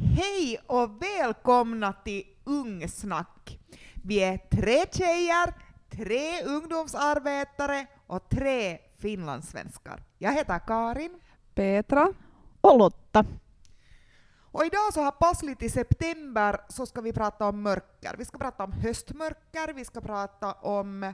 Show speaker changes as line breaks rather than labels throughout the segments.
Hej och välkomna till Ungsnack. Vi är tre tjejer, tre ungdomsarbetare och tre finlandssvenskar. Jag heter Karin.
Petra och Lotta.
Och idag så här passligt i september så ska vi prata om mörker. Vi ska prata om höstmörker, vi ska prata om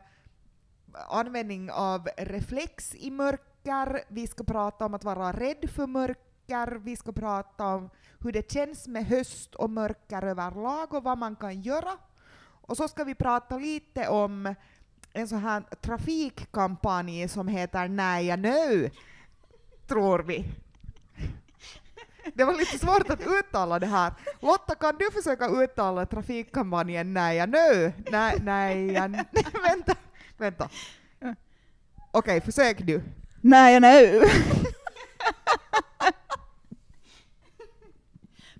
användning av reflex i mörker, vi ska prata om att vara rädd för mörker, vi ska prata om hur det känns med höst och mörker överlag och vad man kan göra. Och så ska vi prata lite om en sån här trafikkampanj som heter Nej nu, tror vi. Det var lite svårt att uttala det här. Lotta, kan du försöka uttala trafikkampanjen Nej nu? Nej, nej, vänta, vänta. Okej, okay, försök du.
Nej nu.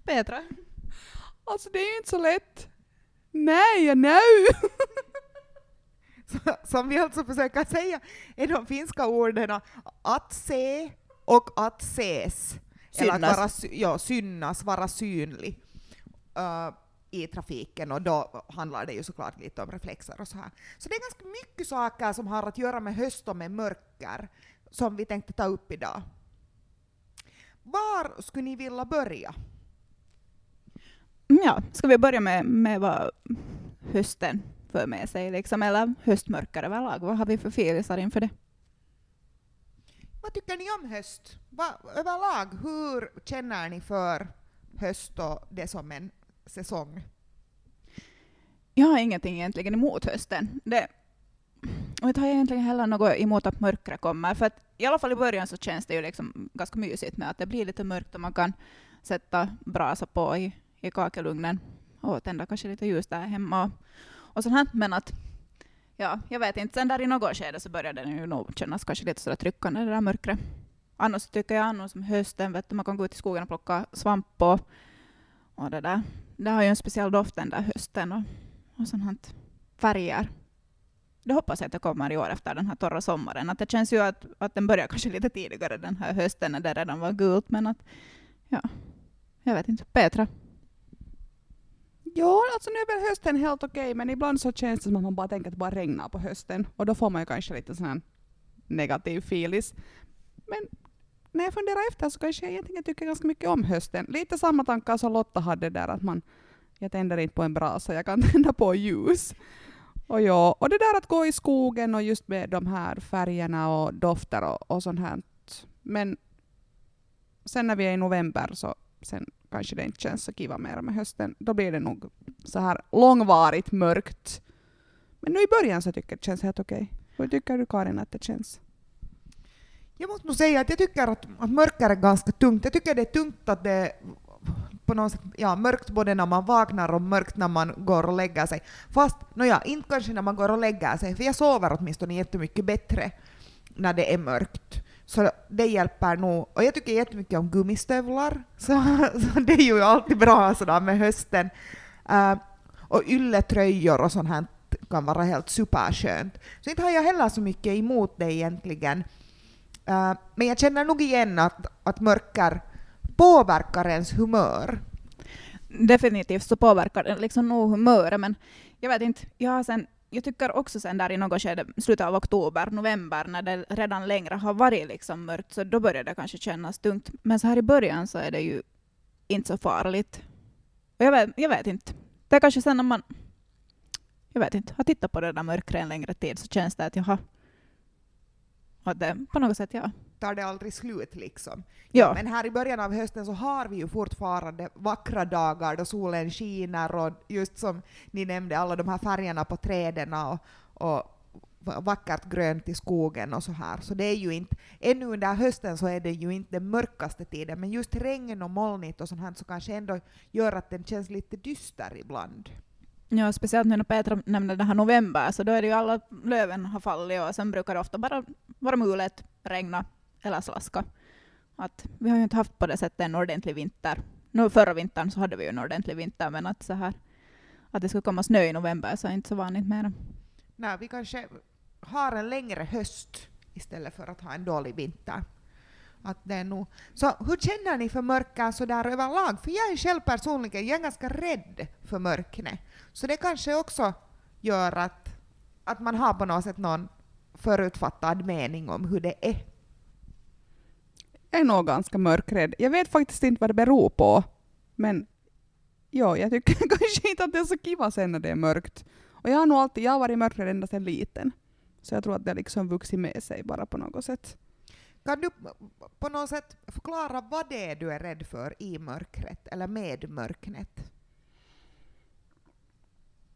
Petra?
Alltså det är ju inte så lätt. Nej, nu!
Som vi alltså försöker säga är de finska orden att se och att ses.
Synas.
Eller att vara, ja, synas, vara synlig uh, i trafiken och då handlar det ju såklart lite om reflexer och så här. Så det är ganska mycket saker som har att göra med höst och med mörker som vi tänkte ta upp idag. Var skulle ni vilja börja?
Ja, ska vi börja med, med vad hösten för med sig, liksom, eller höstmörker överlag? Vad har vi för filisar inför det?
Vad tycker ni om höst? Va, överlag, hur känner ni för höst och det som en säsong?
Jag har ingenting egentligen emot hösten. Det, och jag har egentligen heller något emot att mörkret kommer. För att i alla fall i början så känns det ju liksom ganska mysigt med att det blir lite mörkt och man kan sätta brasa på i, i kakelugnen och tända kanske lite ljus där hemma och, och sånt här. Men att ja, jag vet inte, sen där i något skede så började den ju nog kännas kanske lite sådär tryckande det där mörkret. Annars tycker jag annars som hösten, vet du, man kan gå ut i skogen och plocka svamp och, och det där. Det har ju en speciell doft den där hösten och, och sånt här färger. Det hoppas jag att det kommer i år efter den här torra sommaren. Att det känns ju att, att den börjar kanske lite tidigare den här hösten när det redan var gult, men att ja, jag vet inte. Petra?
Ja, alltså nu är väl hösten helt okej, men ibland så känns det som att man bara tänker att det bara regnar på hösten och då får man ju kanske lite sån här negativ filis. Men när jag funderar efter så kanske jag egentligen tycker ganska mycket om hösten. Lite samma tankar som Lotta hade där att man, jag tänder inte på en brasa, jag kan tända på ljus. Och, ja, och det där att gå i skogen och just med de här färgerna och dofter och, och sånt här. Men sen när vi är i november så sen kanske det inte känns så kiva mer med hösten. Då blir det nog så här långvarigt mörkt. Men nu i början så tycker jag det känns helt okej. Hur tycker du Karin att det känns?
Jag måste nog säga att jag tycker att, att mörker är ganska tungt. Jag tycker det är tungt att det är på något sätt, ja, mörkt både när man vaknar och mörkt när man går och lägger sig. Fast, nåja, inte kanske när man går och lägger sig, för jag sover åtminstone jättemycket bättre när det är mörkt. Så det hjälper nog. Och jag tycker jättemycket om gummistövlar, så, så det är ju alltid bra sådär med hösten. Uh, och ylletröjor och sånt här kan vara helt superskönt. Så inte har jag heller så mycket emot det egentligen. Uh, men jag känner nog igen att, att mörker påverkar ens humör.
Definitivt så påverkar det liksom nog humöret, men jag vet inte, jag har sen jag tycker också sen där i något skede, slutet av oktober, november, när det redan längre har varit liksom mörkt, så då börjar det kanske kännas tungt. Men så här i början så är det ju inte så farligt. Och jag vet, jag vet inte. Det är kanske sen när man jag vet inte, har tittat på det där mörkret en längre tid så känns det att jag har att det på något sätt, ja.
Tar det aldrig slut liksom?
Ja.
Men här i början av hösten så har vi ju fortfarande vackra dagar då solen skiner och just som ni nämnde, alla de här färgerna på träden och, och vackert grönt i skogen och så här. Så det är ju inte, ännu under hösten så är det ju inte den mörkaste tiden, men just regn och molnigt och sånt här så kanske ändå gör att den känns lite dyster ibland.
Ja, speciellt nu när Petra nämnde det här november, så då är det ju alla löven har fallit och sen brukar det ofta bara vara mulet, regna eller slaska. Att vi har ju inte haft på det sättet en ordentlig vinter. Nu förra vintern så hade vi ju en ordentlig vinter, men att så här att det skulle komma snö i november så är inte så vanligt mer.
Nej, vi kanske har en längre höst istället för att ha en dålig vinter. Att det är nog. Så hur känner ni för mörker så där överlag? För jag är själv personligen jag är ganska rädd för mörknet. Så det kanske också gör att, att man har på något sätt någon förutfattad mening om hur det är.
Jag är nog ganska mörkrädd. Jag vet faktiskt inte vad det beror på. Men ja, jag tycker kanske inte att det är så kiva sen när det är mörkt. Och jag har nog alltid, jag har varit mörkrädd ända sedan liten. Så jag tror att det liksom vuxit med sig bara på något sätt.
Kan du på något sätt förklara vad det är du är rädd för i mörkret, eller med mörknet?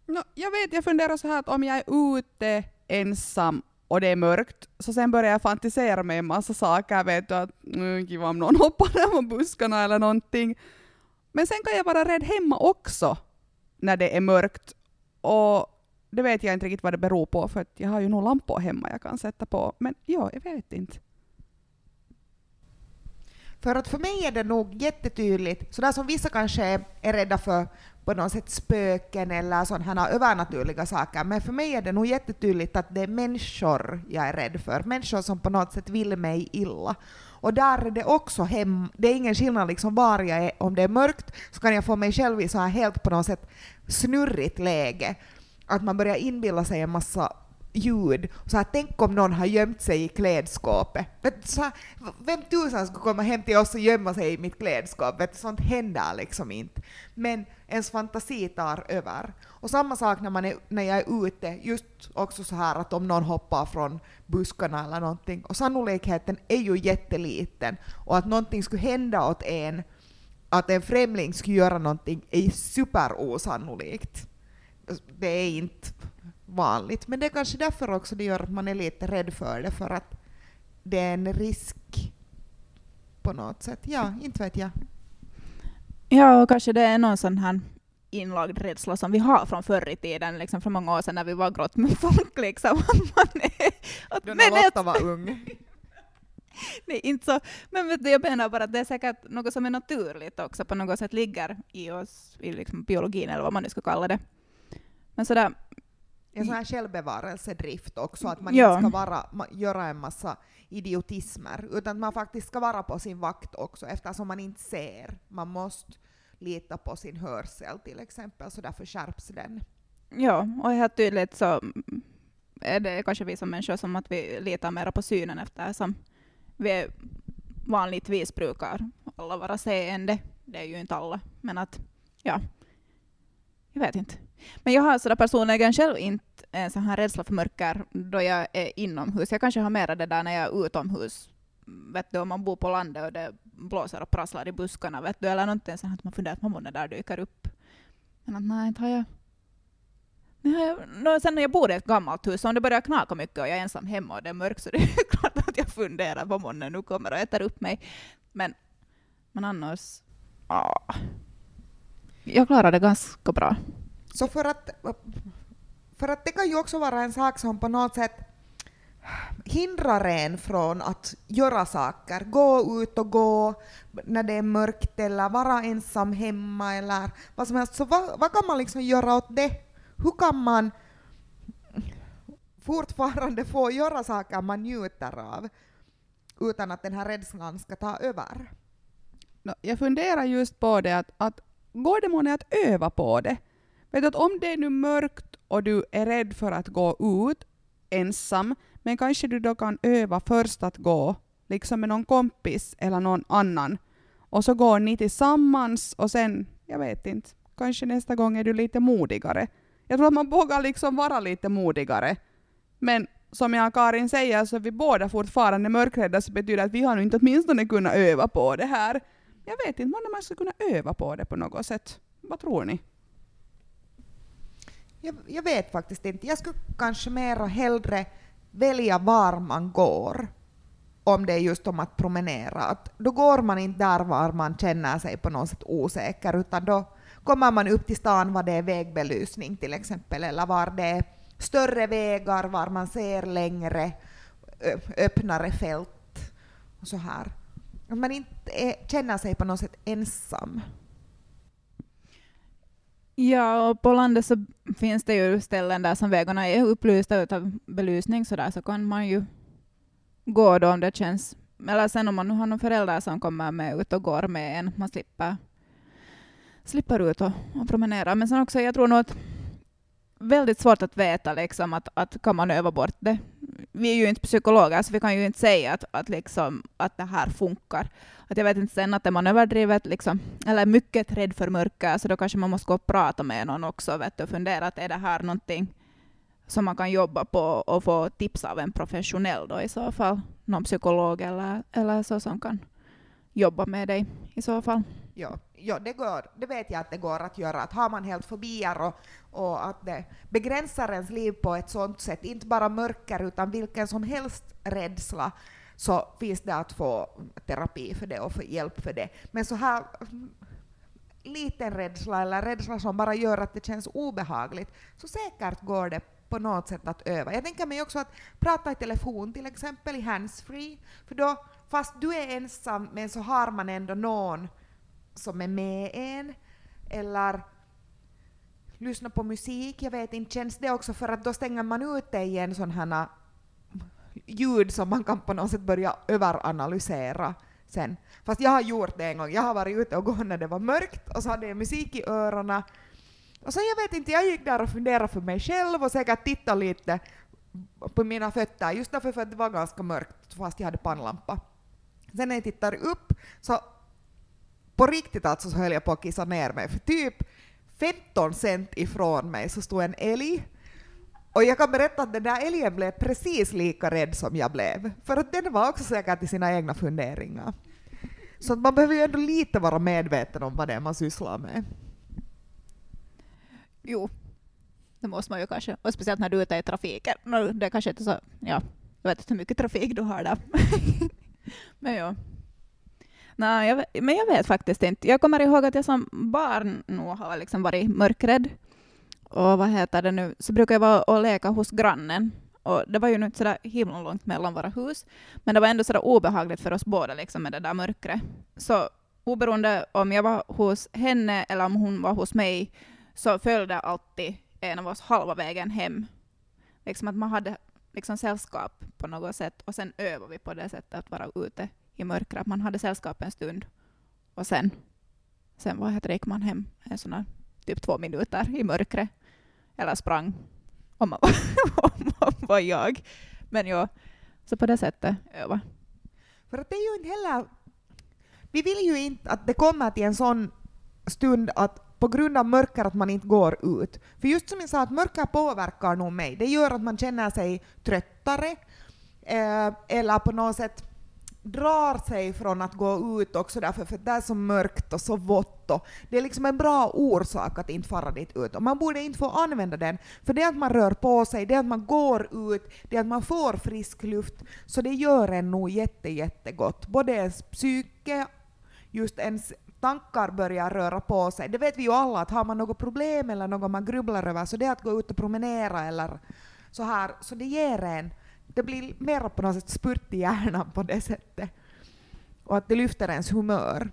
No, jag vet, jag funderar så här att om jag är ute ensam och det är mörkt, så sen börjar jag fantisera med en massa saker, vet du, att mm, kiva om någon hoppar där på buskarna eller någonting. Men sen kan jag vara rädd hemma också, när det är mörkt. Och det vet jag inte riktigt vad det beror på, för att jag har ju nog lampor hemma jag kan sätta på. Men ja, jag vet inte.
För att för mig är det nog jättetydligt, sådär som vissa kanske är rädda för på något sätt spöken eller sådana övernaturliga saker, men för mig är det nog jättetydligt att det är människor jag är rädd för, människor som på något sätt vill mig illa. Och där är det också hem, det är ingen skillnad liksom var jag är, om det är mörkt så kan jag få mig själv i så här helt på något sätt snurrigt läge, att man börjar inbilla sig en massa ljud. Så här, tänk om någon har gömt sig i klädskåpet. Vet, så här, vem tusan skulle komma hem till oss och gömma sig i mitt klädskåp? Vet, sånt händer liksom inte. Men ens fantasi tar över. Och samma sak när, man är, när jag är ute, just också så här att om någon hoppar från buskarna eller någonting, och sannolikheten är ju jätteliten, och att någonting skulle hända åt en, att en främling skulle göra någonting, är superosannolikt. Det är inte vanligt. Men det är kanske därför också det gör att man är lite rädd för det, för att det är en risk på något sätt. Ja, inte vet jag.
Ja, och kanske det är någon sån här inlagd rädsla som vi har från förr i tiden, liksom för många år sedan när vi var grått med folk. Liksom, man är,
att, Då när Lotta var ung.
Nej, inte så. Men vet du, jag menar bara att det är säkert något som är naturligt också, på något sätt ligger i oss, i liksom biologin eller vad man nu ska kalla det. Men sådär,
en sån här självbevarelsedrift också, att man ja. inte ska vara, göra en massa idiotismer, utan att man faktiskt ska vara på sin vakt också, eftersom man inte ser. Man måste lita på sin hörsel till exempel, så därför skärps den.
Ja, och helt tydligt så är det kanske vi som människor som att vi litar mer på synen eftersom vi vanligtvis brukar alla vara seende. Det är ju inte alla, men att ja, jag vet inte. Men jag har alltså, sådär personligen själv inte en sån här rädsla för mörker då jag är inomhus. Jag kanske har mera det där när jag är utomhus. Vet du, om man bor på landet och det blåser och prasslar i buskarna, vet du, eller någonting sånt att man funderar att man där dyker upp. Men att nej, inte har jag No, sen när jag bor i ett gammalt hus, om det börjar knaka mycket och jag är ensam hemma och det är mörkt så det är klart att jag funderar på månne nu kommer och äter upp mig. Men, men annars... Ah, jag klarar det ganska bra.
Så för att, för att det kan ju också vara en sak som på något sätt hindrar en från att göra saker, gå ut och gå när det är mörkt eller vara ensam hemma eller vad som helst. Så vad, vad kan man liksom göra åt det? Hur kan man fortfarande få göra saker man njuter av utan att den här rädslan ska ta över?
Jag funderar just på det att, att går det månne att öva på det? Vet du att om det är nu mörkt och du är rädd för att gå ut ensam, men kanske du då kan öva först att gå, liksom med någon kompis eller någon annan, och så går ni tillsammans och sen, jag vet inte, kanske nästa gång är du lite modigare. Jag tror att man vågar liksom vara lite modigare. Men som jag och Karin säger, så är vi båda fortfarande mörkrädda, så betyder det att vi har nu inte åtminstone kunnat öva på det här. Jag vet inte, månne man skulle kunna öva på det på något sätt. Vad tror ni?
Jag, jag, vet faktiskt inte. Jag skulle kanske mera hellre välja var man går om det är just om att promenera. Att då går man inte där var man känner sig på något sätt osäker, utan då kommer man upp till stan var det är vägbelysning till exempel, eller var det är större vägar, var man ser längre, öppnare fält och så här. Att man inte är, känner sig på något sätt ensam.
Ja, och på landet så finns det ju ställen där som vägarna är upplysta av belysning så där så kan man ju gå då om det känns eller sen om man nu har någon förälder som kommer med ut och går med en, man slipper, slipper ut och, och promenera. Men sen också, jag tror nog att väldigt svårt att veta liksom, att, att kan man öva bort det. Vi är ju inte psykologer, så vi kan ju inte säga att, att, liksom, att det här funkar. Att jag vet inte sen att är man överdrivet, liksom, eller mycket rädd för mörker, så då kanske man måste gå och prata med någon också vet du, och fundera att är det här någonting som man kan jobba på och få tips av en professionell då i så fall. Någon psykolog eller, eller så som kan jobba med dig i så fall.
Ja, ja det, går, det vet jag att det går att göra. Att har man helt fobier och, och att det begränsar ens liv på ett sådant sätt, inte bara mörker utan vilken som helst rädsla, så finns det att få terapi för det och få hjälp för det. Men så här liten rädsla eller rädsla som bara gör att det känns obehagligt, så säkert går det på något sätt att öva. Jag tänker mig också att prata i telefon till exempel i handsfree, för då fast du är ensam men så har man ändå någon som är med en, eller lyssna på musik, jag vet inte, känns det också för att då stänger man ute igen sådana äh, ljud som man kan på något sätt börja överanalysera sen. Fast jag har gjort det en gång, jag har varit ute och gått när det var mörkt och så hade jag musik i öronen och så jag vet inte, jag gick där och funderade för mig själv och säkert tittade lite på mina fötter, just därför för att det var ganska mörkt fast jag hade pannlampa. Sen när jag tittar upp så på riktigt alltså så höll jag på att kissa ner mig, för typ 15 cent ifrån mig så stod en älg och jag kan berätta att den där älgen blev precis lika rädd som jag blev, för att den var också säkert i sina egna funderingar. Så man behöver ju ändå lite vara medveten om vad det är man sysslar med.
Jo, det måste man ju kanske. Och speciellt när du är ute i trafiken. Det är kanske inte så, ja, jag vet inte hur mycket trafik du har där. men ja. Nej, jag, men jag vet faktiskt inte. Jag kommer ihåg att jag som barn nog har liksom varit mörkrädd. Och vad heter det nu, så brukar jag vara och leka hos grannen. Och det var ju inte så himla långt mellan våra hus, men det var ändå sådär obehagligt för oss båda liksom med det där mörkret. Så oberoende om jag var hos henne eller om hon var hos mig, så följde alltid en av oss halva vägen hem. Liksom att man hade liksom sällskap på något sätt och sen övade vi på det sättet att vara ute i mörkret. Man hade sällskap en stund och sen, sen vad heter det, gick man hem en sån typ två minuter i mörkret eller sprang om man, om man var jag. Men ja, så på det sättet öva.
För att det är ju inte heller... Vi vill ju inte att det kommer till en sån stund att på grund av mörker att man inte går ut. För just som jag sa, att mörker påverkar nog mig. Det gör att man känner sig tröttare eh, eller på något sätt drar sig från att gå ut också därför för det är så mörkt och så vått. Och det är liksom en bra orsak att inte fara dit ut. Och man borde inte få använda den, för det är att man rör på sig, det är att man går ut, det är att man får frisk luft, så det gör en nog jätte, jättegott. Både ens psyke, just ens tankar börjar röra på sig. Det vet vi ju alla, att har man något problem eller något man grubblar över, så det är att gå ut och promenera eller så här. Så det ger en, det blir mer på något sätt spurt i hjärnan på det sättet. Och att det lyfter ens humör.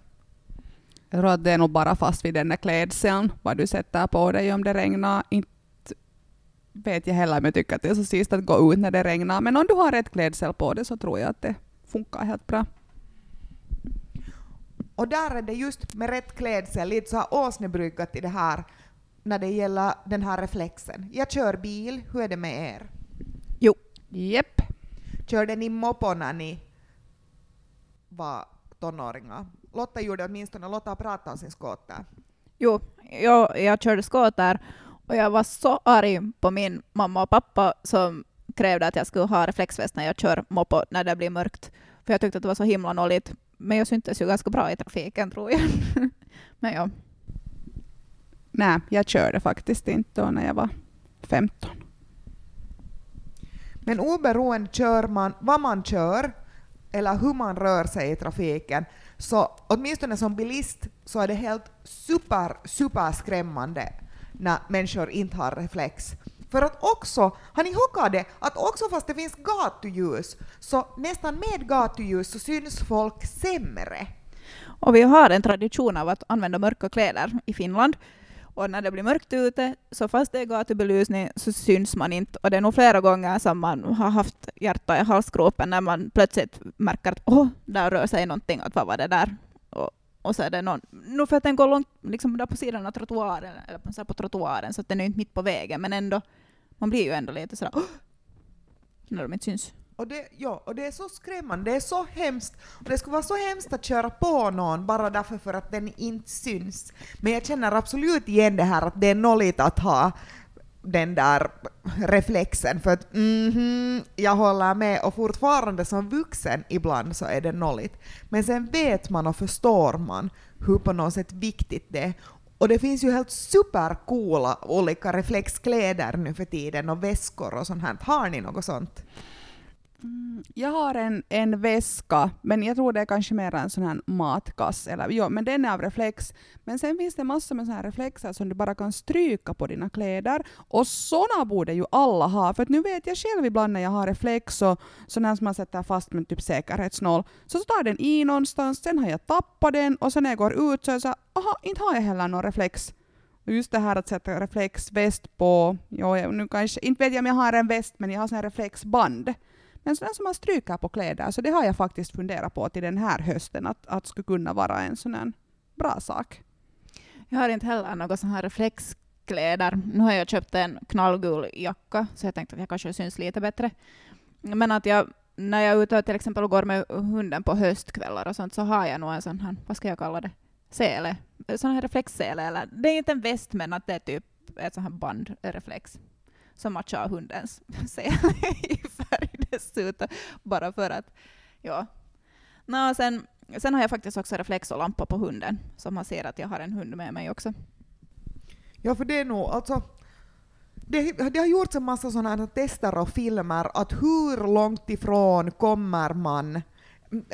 Jag tror att det är nog bara fast vid den där klädseln, vad du sätter på dig om det regnar. Inte vet jag heller om jag tycker att det är så sist att gå ut när det regnar, men om du har rätt klädsel på dig så tror jag att det funkar helt bra.
Och där är det just med rätt klädsel lite så här åsnebryggat i det här när det gäller den här reflexen. Jag kör bil, hur är det med er?
Jo.
Jepp.
Körde ni mopo när ni var tonåringar? Lotta gjorde åtminstone, Lotta pratade om sin skoter.
Jo, jag, jag körde skoter och jag var så arg på min mamma och pappa som krävde att jag skulle ha reflexväst när jag kör mopo när det blir mörkt. För jag tyckte att det var så himla nolligt men jag syntes ju ganska bra i trafiken tror jag. men ja.
Nej, jag körde faktiskt inte då när jag var 15.
Men oberoende kör man, vad man kör eller hur man rör sig i trafiken, så åtminstone som bilist så är det helt super, super skrämmande när människor inte har reflex. För att också, har ni hockat det, att också fast det finns gatuljus, så nästan med gatuljus så syns folk sämre.
Och vi har en tradition av att använda mörka kläder i Finland. Och när det blir mörkt ute, så fast det är gatubelysning så syns man inte. Och det är nog flera gånger som man har haft hjärta i halsgropen när man plötsligt märker att åh, där rör sig någonting, att vad var det där? Och, och så är det någon, nu för att den går långt, liksom där på sidan av trottoaren, eller på, så på trottoaren, så att den är inte mitt på vägen, men ändå, man blir ju ändå lite sådär oh! när de inte syns.
Och det, ja, och det är så skrämmande, det är så hemskt. Och det skulle vara så hemskt att köra på någon bara därför för att den inte syns. Men jag känner absolut igen det här att det är nolligt att ha den där reflexen, för att mhm, jag håller med, och fortfarande som vuxen ibland så är det nolligt. Men sen vet man och förstår man hur på något sätt viktigt det är. Och det finns ju helt supercoola olika reflexkläder nu för tiden och väskor och sånt här. Har ni något sånt?
Mm, Jag har en, en väska, men jag tror det är kanske mer en sån här matkasse. Eller, jo, men den är av reflex. Men sen finns det massor med såna här reflexer som du bara kan stryka på dina kläder. Och såna borde ju alla ha. För att nu vet jag själv ibland när jag har reflex och sån här som man sätter fast med typ säkerhetsnål. Så tar den i någonstans, sen har jag tappat den och sen när jag går ut så är jag så aha, inte har jag heller någon reflex. Och just det här att sätta reflexväst på, jo, jag- nu kanske, inte vet jag om jag har en väst, men jag har sån här reflexband en sån som man stryker på kläder, så det har jag faktiskt funderat på till den här hösten, att, att skulle kunna vara en sån bra sak.
Jag har inte heller några sådana här reflexkläder. Nu har jag köpt en knallgul jacka, så jag tänkte att jag kanske syns lite bättre. Men att jag, när jag är ute och till exempel går med hunden på höstkvällar och sånt, så har jag nog en sån här, vad ska jag kalla det, sele. Sån här reflexsele, eller det är inte en väst, men att det är typ ett sån här bandreflex som matchar hundens sele i färg dessutom, bara för att, ja. Nå, sen, sen har jag faktiskt också reflex och lampa på hunden, så man ser att jag har en hund med mig också.
Ja, för det är nog alltså... Det, det har gjorts en massa sådana här tester och filmer att hur långt ifrån kommer man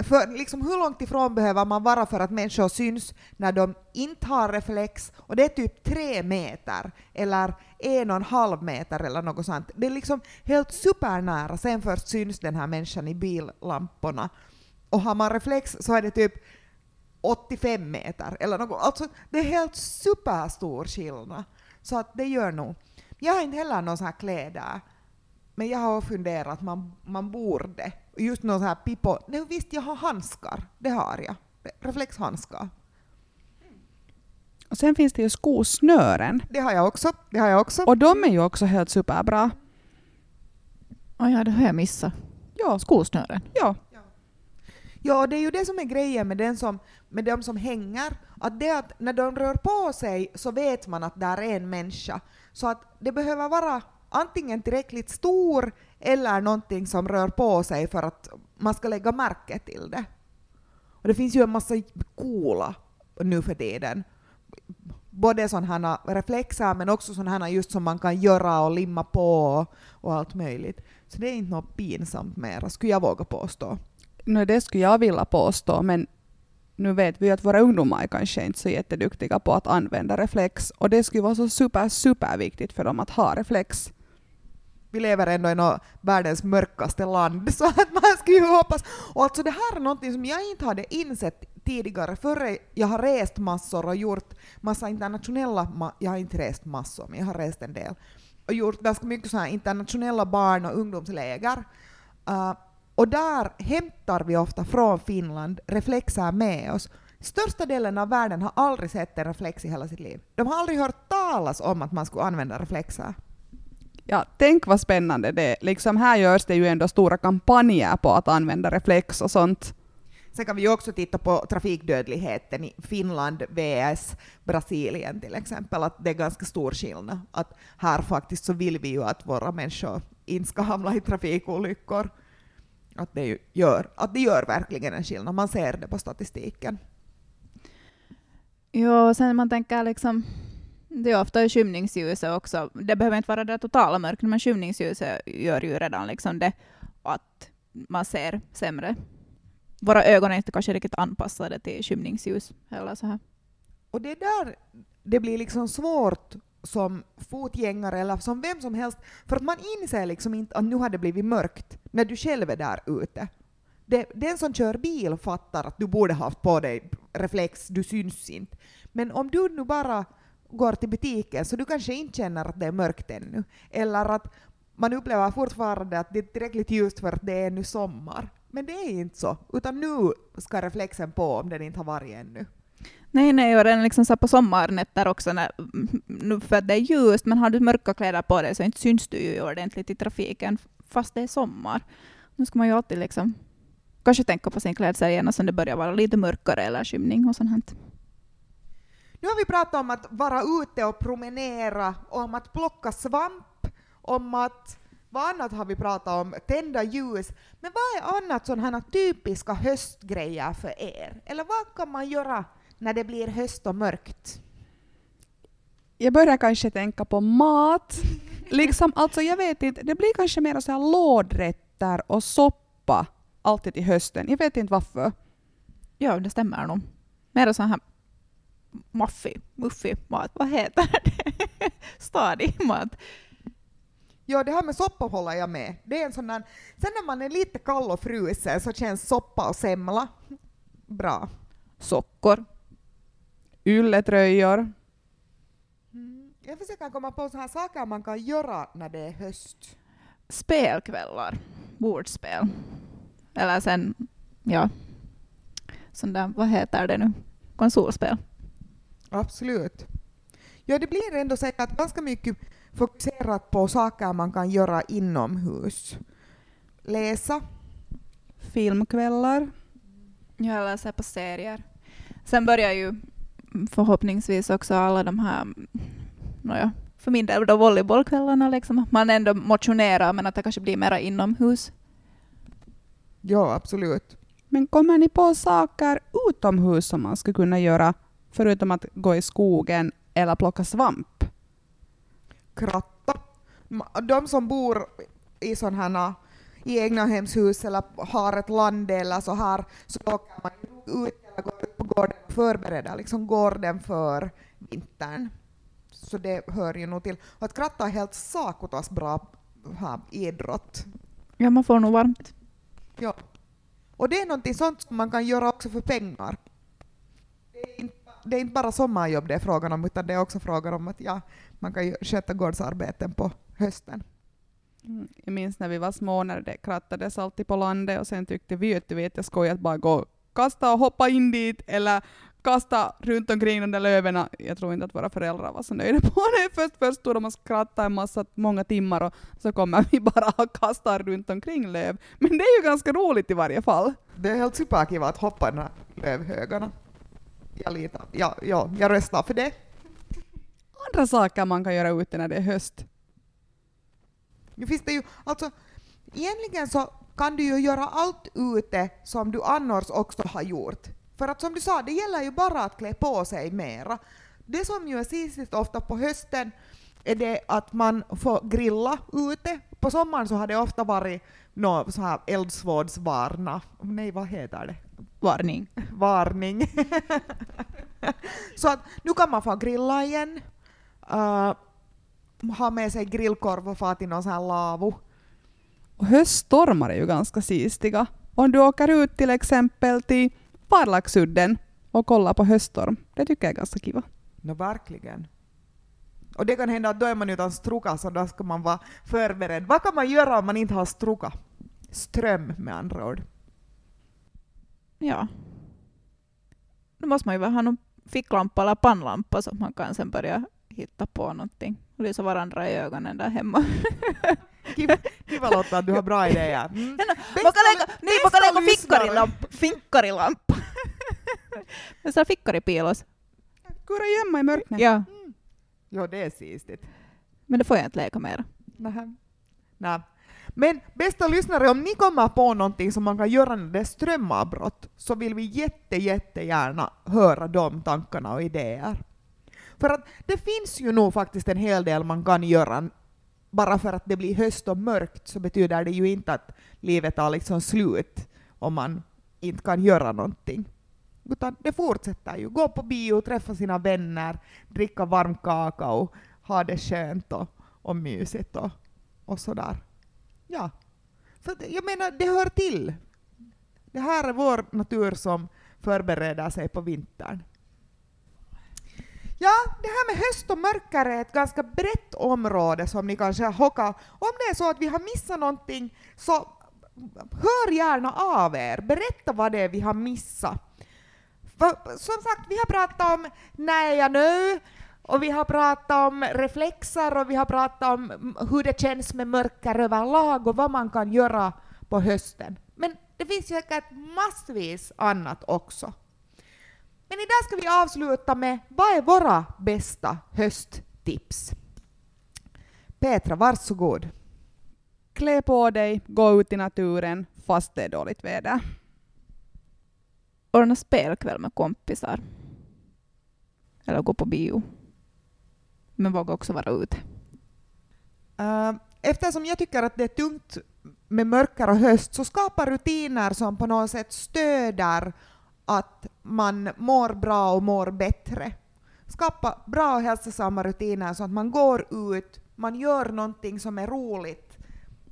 för liksom hur långt ifrån behöver man vara för att människor syns när de inte har reflex? Och det är typ tre meter, eller en och en halv meter eller något sånt. Det är liksom helt supernära, sen först syns den här människan i billamporna. Och har man reflex så är det typ 85 meter eller något. Alltså det är helt superstor skillnad. Så att det gör nog. Jag har inte heller någon sån här kläder. Men jag har funderat att man, man borde. Just någon sån här pipo. Nej visst, jag har handskar. Det har jag. Reflexhandskar.
Och sen finns det ju skosnören.
Det har jag också. Det har jag också.
Och de är ju också helt superbra.
Oh ja, det har jag missat.
Ja,
Skosnören.
ja.
Ja, det är ju det som är grejen med, den som, med de som hänger. Att det att när de rör på sig så vet man att där är en människa. Så att det behöver vara antingen tillräckligt stor eller någonting som rör på sig för att man ska lägga märke till det. Och det finns ju en massa coola nu för tiden. Både sådana reflexer men också sådana just som man kan göra och limma på och, allt möjligt. Så det är inte något pinsamt mera, skulle jag våga påstå.
No, det skulle jag vilja påstå, men nu vet vi att våra ungdomar är kanske inte så jätteduktiga på att använda reflex och det skulle vara så super, super viktigt för dem att ha reflex
vi lever ändå i världens mörkaste land, så att man skulle ju hoppas. Och alltså det här är någonting som jag inte hade insett tidigare, före jag har rest massor och gjort massa internationella, ma- jag har inte rest massor, men jag har rest en del, och gjort ganska mycket så här internationella barn och ungdomsläger. Uh, och där hämtar vi ofta från Finland reflexer med oss. Största delen av världen har aldrig sett en reflex i hela sitt liv. De har aldrig hört talas om att man skulle använda reflexer.
Ja, tänk vad spännande det är. Liksom här görs det ju ändå stora kampanjer på att använda reflex och sånt.
Sen kan vi ju också titta på trafikdödligheten i Finland vs Brasilien till exempel, att det är ganska stor skillnad. Att här faktiskt så vill vi ju att våra människor inte ska hamna i trafikolyckor. Att det, gör, att det gör verkligen en skillnad, man ser det på statistiken.
Jo, sen man tänker liksom, det är ofta i skymningsljuset också. Det behöver inte vara det totala mörkret, men skymningsljuset gör ju redan liksom det att man ser sämre. Våra ögon är inte kanske riktigt anpassade till skymningsljus eller så här.
Och det är där det blir liksom svårt som fotgängare eller som vem som helst, för att man inser liksom inte att nu har det blivit mörkt när du själv är där ute. Det, den som kör bil fattar att du borde haft på dig reflex, du syns inte. Men om du nu bara går till butiken så du kanske inte känner att det är mörkt ännu. Eller att man upplever fortfarande att det är tillräckligt ljust för att det är ännu sommar. Men det är inte så, utan nu ska reflexen på om den inte har varit ännu.
Nej, nej, och den liksom så på sommarnätter också, när, nu för att det är ljust, men har du mörka kläder på dig så inte syns du ju ordentligt i trafiken fast det är sommar. Nu ska man ju alltid liksom kanske tänka på sin klädsel gärna sen det börjar vara lite mörkare eller skymning och sånt.
Nu har vi pratat om att vara ute och promenera, om att plocka svamp, om att vad annat har vi pratat om? Tända ljus. Men vad är annat sådana här typiska höstgrejer för er? Eller vad kan man göra när det blir höst och mörkt?
Jag börjar kanske tänka på mat. Liksom, alltså jag vet inte, det blir kanske mer så här lådrätter och soppa alltid till hösten. Jag vet inte varför.
Ja, det stämmer nog. Mer sån här maffi, muffi mat. Vad heter det? Stadig mat.
Ja, det här med soppa håller jag med. Det är en sån där, sen när man är lite kall och frusen så känns soppa och semla bra.
Sockor.
Ylletröjor.
Mm. Jag försöker komma på så här saker man kan göra när det är höst.
Spelkvällar. Bordspel. Eller sen, ja, sån där, vad heter det nu? Konsolspel.
Absolut. Ja, det blir ändå säkert ganska mycket fokuserat på saker man kan göra inomhus. Läsa.
Filmkvällar.
Ja, eller se på serier. Sen börjar ju förhoppningsvis också alla de här, nåja, för min del då volleybollkvällarna liksom. Man ändå motionerar men att det kanske blir mera inomhus.
Ja, absolut.
Men kommer ni på saker utomhus som man skulle kunna göra förutom att gå i skogen eller plocka svamp?
Kratta. De som bor i sådana här i egna hemshus eller har ett land eller så här så åker man ut eller går ut på gården och förbereder liksom gården för vintern. Så det hör ju nog till. Och att kratta är helt sakotas bra här, idrott.
Ja, man får nog varmt.
Ja. Och det är någonting sånt som man kan göra också för pengar. Det är inte, bara sommarjobb det är frågan om, utan det är också frågan om att ja, man kan ju sköta gårdsarbeten på hösten.
Mm. Jag minns när vi var små när det krattades alltid på landet och sen tyckte vi att det var jätteskoj att bara gå kasta och hoppa in dit eller kasta runt omkring de där löven. Jag tror inte att våra föräldrar var så nöjda på det. Först, först stod de och skrattade en massa, många timmar och så kommer vi bara och kastar runt omkring löv. Men det är ju ganska roligt i varje fall.
Det är helt superkiva att hoppa i de här lövhögarna. Jag, litar. Ja, ja, jag röstar för det.
Andra saker man kan göra ute när det är höst.
Nu finns det ju, alltså, egentligen så kan du ju göra allt ute som du annars också har gjort. För att som du sa, det gäller ju bara att klä på sig mera. Det som ju är sist ofta på hösten är det att man får grilla ute. På sommaren så har det ofta varit nå så här eldsvårdsvarna. Nej, vad heter det?
Varning.
varning. så att nu kan man få grilla igen. Uh, ha med sig grillkorv och få till någon sån här lavo.
Och höststormar är ju ganska sistiga. Om du åker ut till exempel till Parlaksudden och kollar på höststorm, det tycker jag är ganska kiva.
No, verkligen. Och det kan hända att då är man utan struka, så då ska man vara förberedd. Vad kan man göra om man inte har struka? Ström med andra ord.
Ja. Då måste man ju ha någon ficklampa eller pannlampa så man kan sen börja hitta på någonting. Lysa varandra i ögonen där hemma.
Kiva, Lotta du har bra idéer. Mm.
Man kan lägga, nej, man kan lägga. Men så här fickaripilos.
Kura gömma i mörkret.
Ja,
Jo, det är sistigt.
men det får jag inte leka mer.
Nähä. Nä. Men bästa lyssnare, om ni kommer på någonting som man kan göra när det är strömavbrott, så vill vi jätte, jättegärna höra de tankarna och idéer. För att det finns ju nog faktiskt en hel del man kan göra. Bara för att det blir höst och mörkt så betyder det ju inte att livet tar liksom slut om man inte kan göra någonting. Utan det fortsätter ju. Gå på bio, träffa sina vänner, dricka varm kakao, ha det skönt och, och mysigt och, och sådär. Ja. Så jag menar, det hör till. Det här är vår natur som förbereder sig på vintern. Ja, det här med höst och mörker är ett ganska brett område som ni kanske har hockat. Om det är så att vi har missat någonting så hör gärna av er. Berätta vad det är vi har missat. För, som sagt, vi har pratat om när är jag nu? Och vi har pratat om reflexer och vi har pratat om hur det känns med mörker överlag och vad man kan göra på hösten. Men det finns säkert massvis annat också. Men idag ska vi avsluta med vad är våra bästa hösttips? Petra, varsågod.
Klä på dig, gå ut i naturen fast det är dåligt väder.
Ordna spelkväll med kompisar. Eller gå på bio. Men våga också vara ute.
Uh, eftersom jag tycker att det är tungt med mörker och höst så skapa rutiner som på något sätt stöder att man mår bra och mår bättre. Skapa bra och hälsosamma rutiner så att man går ut, man gör någonting som är roligt,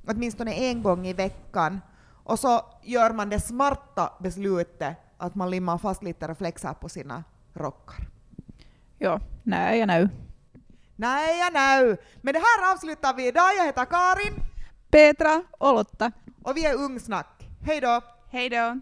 åtminstone en gång i veckan, och så gör man det smarta beslutet att man limmar fast lite reflexer på sina rockar.
Ja, nej, jag nu.
Nej, jag nu. Men det här avslutar vi idag. Jag heter Karin.
Petra och Lotta.
Och vi är Ungsnack. Hej då!
Hej då!